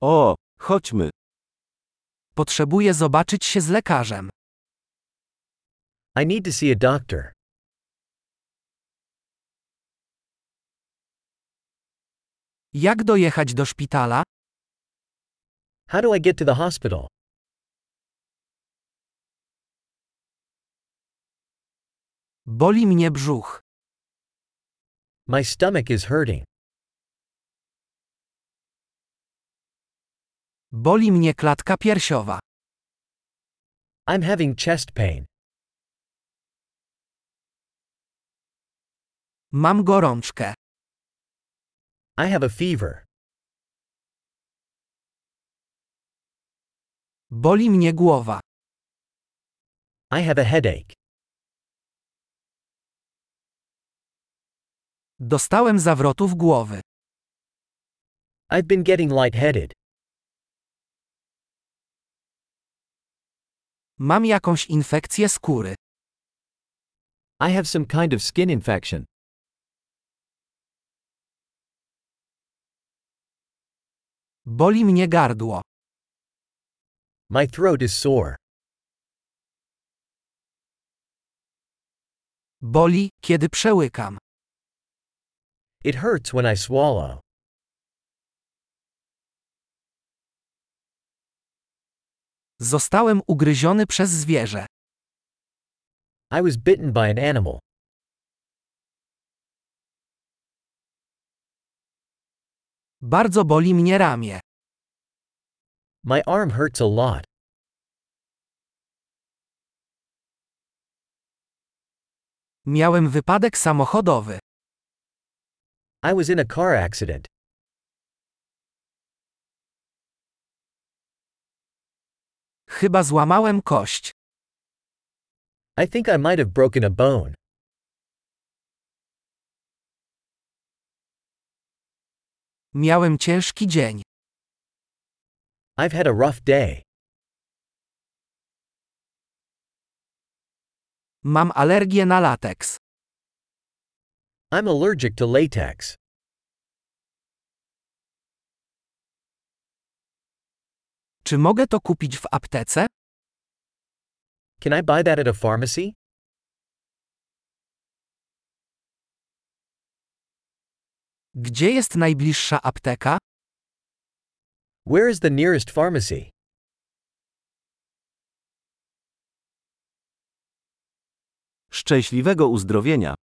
O, chodźmy. Potrzebuję zobaczyć się z lekarzem. I need to see a doctor. Jak dojechać do szpitala? How do I get to the hospital? Boli mnie brzuch. My stomach is hurting. Boli mnie klatka piersiowa. I'm having chest pain. Mam gorączkę. I have a fever. Boli mnie głowa. I have a headache. Dostałem zawrotów głowy. I've been getting lightheaded. Mam jakąś infekcję skóry. I have some kind of skin infection. Boli mnie gardło. My throat is sore. Boli, kiedy przełykam. It hurts when I swallow. Zostałem ugryziony przez zwierzę. I was bitten by an animal. Bardzo boli mnie ramię. My arm hurts a lot. Miałem wypadek samochodowy. I was in a car accident. Chyba złamałem kość. I think I might have broken a bone. Miałem ciężki dzień. I've had a rough day. Mam alergię na lateks. I'm allergic to latex. Czy mogę to kupić w aptece? Can I buy that at a pharmacy? Gdzie jest najbliższa apteka? Where is the nearest pharmacy? Szczęśliwego uzdrowienia.